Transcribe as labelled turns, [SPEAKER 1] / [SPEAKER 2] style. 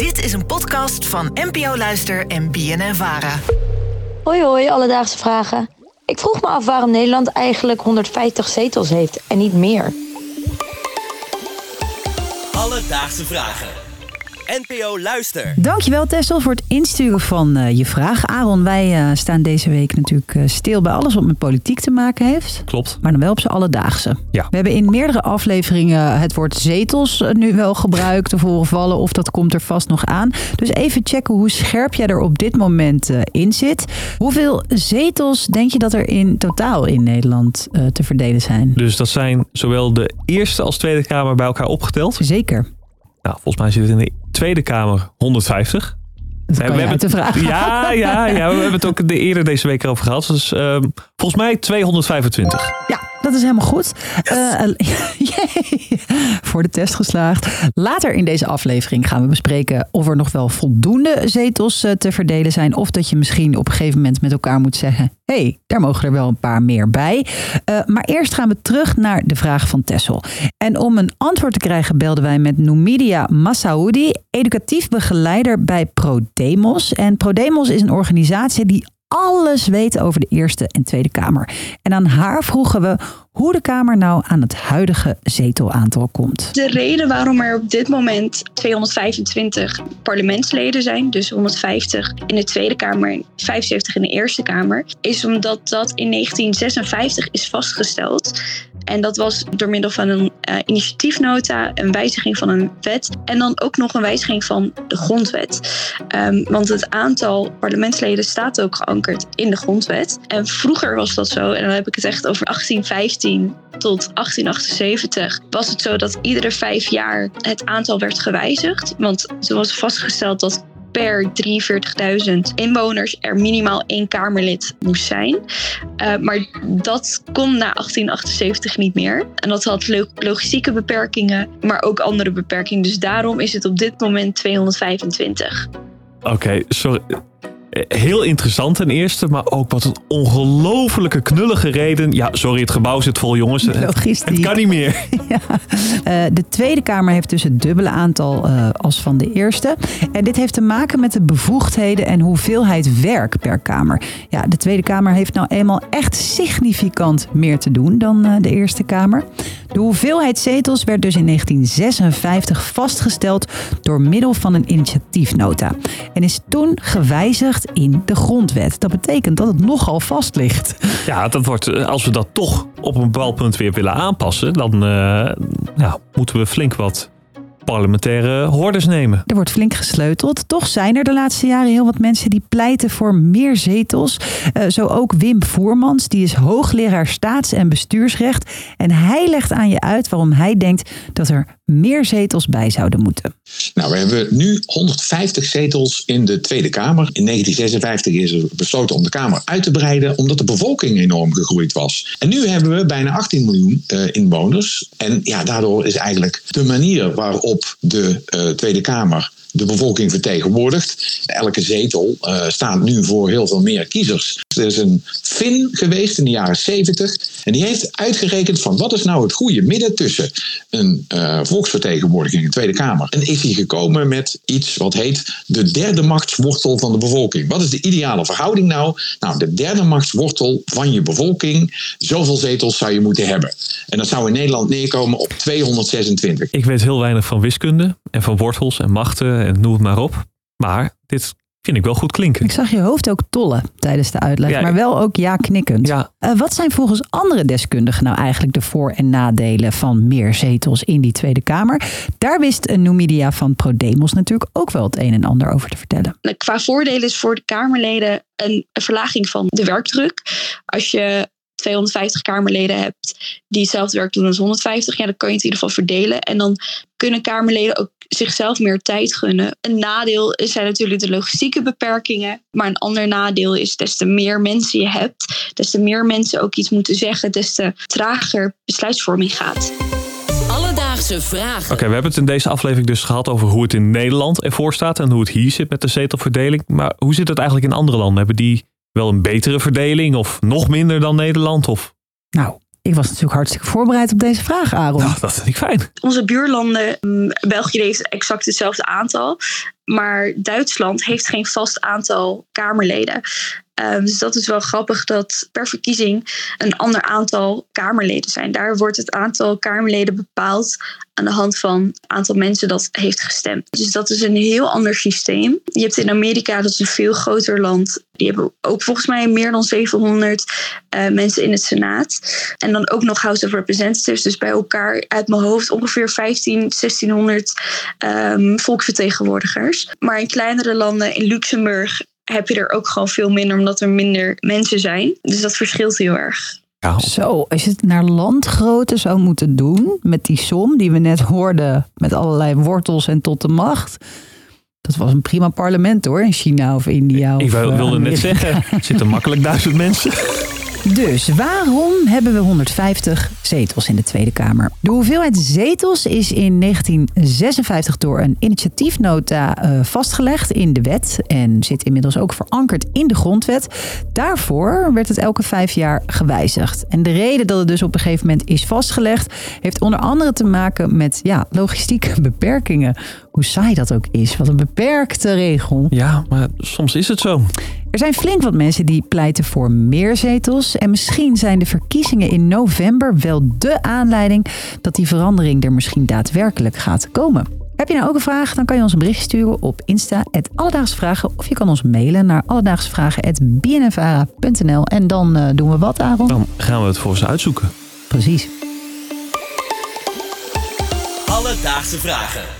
[SPEAKER 1] Dit is een podcast van NPO Luister en BNN Vara.
[SPEAKER 2] Hoi hoi, alledaagse vragen. Ik vroeg me af waarom Nederland eigenlijk 150 zetels heeft en niet meer.
[SPEAKER 3] Alledaagse vragen. NPO Luister.
[SPEAKER 4] Dankjewel Tessel voor het insturen van eh, je vraag. Aaron, wij eh, staan deze week natuurlijk eh, stil bij alles wat met politiek te maken heeft.
[SPEAKER 5] Klopt.
[SPEAKER 4] Maar dan wel op z'n alledaagse.
[SPEAKER 5] Ja.
[SPEAKER 4] We hebben in meerdere afleveringen het woord zetels nu wel gebruikt of horen vallen. Of dat komt er vast nog aan. Dus even checken hoe scherp jij er op dit moment in zit. Hoeveel zetels denk je dat er in totaal in Nederland te verdelen zijn?
[SPEAKER 5] Dus dat zijn zowel de Eerste als Tweede Kamer bij elkaar opgeteld.
[SPEAKER 4] Zeker.
[SPEAKER 5] Nou, volgens mij zit het in de Tweede Kamer 150.
[SPEAKER 4] Dat kan
[SPEAKER 5] we hebben
[SPEAKER 4] de vraag.
[SPEAKER 5] Ja, ja, ja, we hebben het ook de eerder deze week over gehad. Dus ehm, volgens mij 225.
[SPEAKER 4] Ja, dat is helemaal goed. Eh, jee, voor de test geslaagd. Later in deze aflevering gaan we bespreken of er nog wel voldoende zetels eh, te verdelen zijn. Of dat je misschien op een gegeven moment met elkaar moet zeggen: hé, hey, daar mogen er wel een paar meer bij. Eh, maar eerst gaan we terug naar de vraag van Tessel. En om een antwoord te krijgen belden wij met Numidia Massaoudi, educatief begeleider bij ProDemos. En ProDemos is een organisatie die alles weet over de Eerste en Tweede Kamer. En aan haar vroegen we hoe de Kamer nou aan het huidige zetelaantal komt.
[SPEAKER 6] De reden waarom er op dit moment 225 parlementsleden zijn, dus 150 in de Tweede Kamer en 75 in de Eerste Kamer, is omdat dat in 1956 is vastgesteld. En dat was door middel van een uh, initiatiefnota, een wijziging van een wet en dan ook nog een wijziging van de grondwet. Um, want het aantal parlementsleden staat ook geankerd in de grondwet. En vroeger was dat zo, en dan heb ik het echt over 1815 tot 1878, was het zo dat iedere vijf jaar het aantal werd gewijzigd. Want er was vastgesteld dat per 43.000 inwoners er minimaal één Kamerlid moest zijn. Uh, maar dat kon na 1878 niet meer. En dat had logistieke beperkingen, maar ook andere beperkingen. Dus daarom is het op dit moment 225.
[SPEAKER 5] Oké, sorry. Heel interessant ten eerste, maar ook wat een ongelofelijke knullige reden. Ja, sorry, het gebouw zit vol jongens.
[SPEAKER 4] Logistiek.
[SPEAKER 5] Het kan niet meer.
[SPEAKER 4] Ja. Uh, de Tweede Kamer heeft dus het dubbele aantal uh, als van de Eerste. En dit heeft te maken met de bevoegdheden en hoeveelheid werk per Kamer. Ja, de Tweede Kamer heeft nou eenmaal echt significant meer te doen dan uh, de Eerste Kamer. De hoeveelheid zetels werd dus in 1956 vastgesteld door middel van een initiatiefnota. En is toen gewijzigd in de grondwet. Dat betekent dat het nogal vast ligt.
[SPEAKER 5] Ja, dat wordt, als we dat toch op een bepaald punt weer willen aanpassen, dan ja, moeten we flink wat parlementaire hordes nemen.
[SPEAKER 4] Er wordt flink gesleuteld. Toch zijn er de laatste jaren heel wat mensen die pleiten voor meer zetels. Uh, zo ook Wim Voermans, die is hoogleraar staats- en bestuursrecht. En hij legt aan je uit waarom hij denkt dat er meer zetels bij zouden moeten.
[SPEAKER 7] Nou, we hebben nu 150 zetels in de Tweede Kamer. In 1956 is er besloten om de Kamer uit te breiden, omdat de bevolking enorm gegroeid was. En nu hebben we bijna 18 miljoen uh, inwoners. En ja, daardoor is eigenlijk de manier waarop de uh, Tweede Kamer de bevolking vertegenwoordigt. Elke zetel uh, staat nu voor heel veel meer kiezers. Er is een Fin geweest in de jaren 70 en die heeft uitgerekend van wat is nou het goede midden tussen een uh, volksvertegenwoordiging in de Tweede Kamer. En is hij gekomen met iets wat heet de derde machtswortel van de bevolking. Wat is de ideale verhouding nou? Nou, de derde machtswortel van je bevolking, zoveel zetels zou je moeten hebben. En dat zou in Nederland neerkomen op 226.
[SPEAKER 5] Ik weet heel weinig van wiskunde en van wortels en machten en noem het maar op. Maar dit vind ik wel goed klinken.
[SPEAKER 4] Ik zag je hoofd ook tollen tijdens de uitleg,
[SPEAKER 5] Ja,
[SPEAKER 4] maar wel ook ja knikkend.
[SPEAKER 5] Ja.
[SPEAKER 4] Uh, wat zijn volgens andere deskundigen nou eigenlijk de voor- en nadelen van meer zetels in die Tweede Kamer? Daar wist een Numidia van ProDemos natuurlijk ook wel het een en ander over te vertellen.
[SPEAKER 6] Qua voordelen is voor de Kamerleden een, een verlaging van de werkdruk. Als je 250 Kamerleden hebt die hetzelfde werk doen als 150, ja, dan kan je het in ieder geval verdelen. En dan kunnen Kamerleden ook zichzelf meer tijd gunnen. Een nadeel zijn natuurlijk de logistieke beperkingen. Maar een ander nadeel is des te meer mensen je hebt, des te meer mensen ook iets moeten zeggen, des te trager besluitvorming gaat.
[SPEAKER 3] Alledaagse vragen.
[SPEAKER 5] Oké, we hebben het in deze aflevering dus gehad over hoe het in Nederland ervoor staat en hoe het hier zit met de zetelverdeling. Maar hoe zit het eigenlijk in andere landen? Hebben die wel een betere verdeling of nog minder dan Nederland? Of
[SPEAKER 4] Nou, Ik was natuurlijk hartstikke voorbereid op deze vraag, Aaron.
[SPEAKER 5] Nou, dat vind ik fijn.
[SPEAKER 6] Onze buurlanden, mm, België heeft exact hetzelfde aantal. Maar Duitsland heeft geen vast aantal Kamerleden. Um, dus dat is wel grappig dat per verkiezing een ander aantal Kamerleden zijn. Daar wordt het aantal Kamerleden bepaald aan de hand van het aantal mensen dat heeft gestemd. Dus dat is een heel ander systeem. Je hebt in Amerika, dat is een veel groter land. Die hebben ook volgens mij meer dan 700 uh, mensen in het Senaat. En dan ook nog House of Representatives. Dus bij elkaar uit mijn hoofd ongeveer 15, 1600 um, volksvertegenwoordigers. Maar in kleinere landen, in Luxemburg, heb je er ook gewoon veel minder, omdat er minder mensen zijn. Dus dat verschilt heel erg.
[SPEAKER 4] Ja. Zo, als je het naar landgrootte zou moeten doen, met die som die we net hoorden, met allerlei wortels en tot de macht. Dat was een prima parlement hoor, in China of India.
[SPEAKER 5] Ik
[SPEAKER 4] of,
[SPEAKER 5] wilde
[SPEAKER 4] uh,
[SPEAKER 5] net zeggen, er zitten makkelijk duizend mensen.
[SPEAKER 4] Dus waarom hebben we 150 zetels in de Tweede Kamer? De hoeveelheid zetels is in 1956 door een initiatiefnota uh, vastgelegd in de wet en zit inmiddels ook verankerd in de grondwet. Daarvoor werd het elke vijf jaar gewijzigd. En de reden dat het dus op een gegeven moment is vastgelegd, heeft onder andere te maken met ja, logistieke beperkingen. Hoe saai dat ook is. Wat een beperkte regel.
[SPEAKER 5] Ja, maar soms is het zo.
[SPEAKER 4] Er zijn flink wat mensen die pleiten voor meer zetels. En misschien zijn de verkiezingen in november wel de aanleiding dat die verandering er misschien daadwerkelijk gaat komen. Heb je nou ook een vraag? Dan kan je ons een bericht sturen op Insta, Alledaagse Vragen. Of je kan ons mailen naar alledaagsvragen.bnnvara.nl. En dan uh, doen we wat, Aaron?
[SPEAKER 5] Dan gaan we het voor ze uitzoeken.
[SPEAKER 4] Precies.
[SPEAKER 3] Alledaagse Vragen.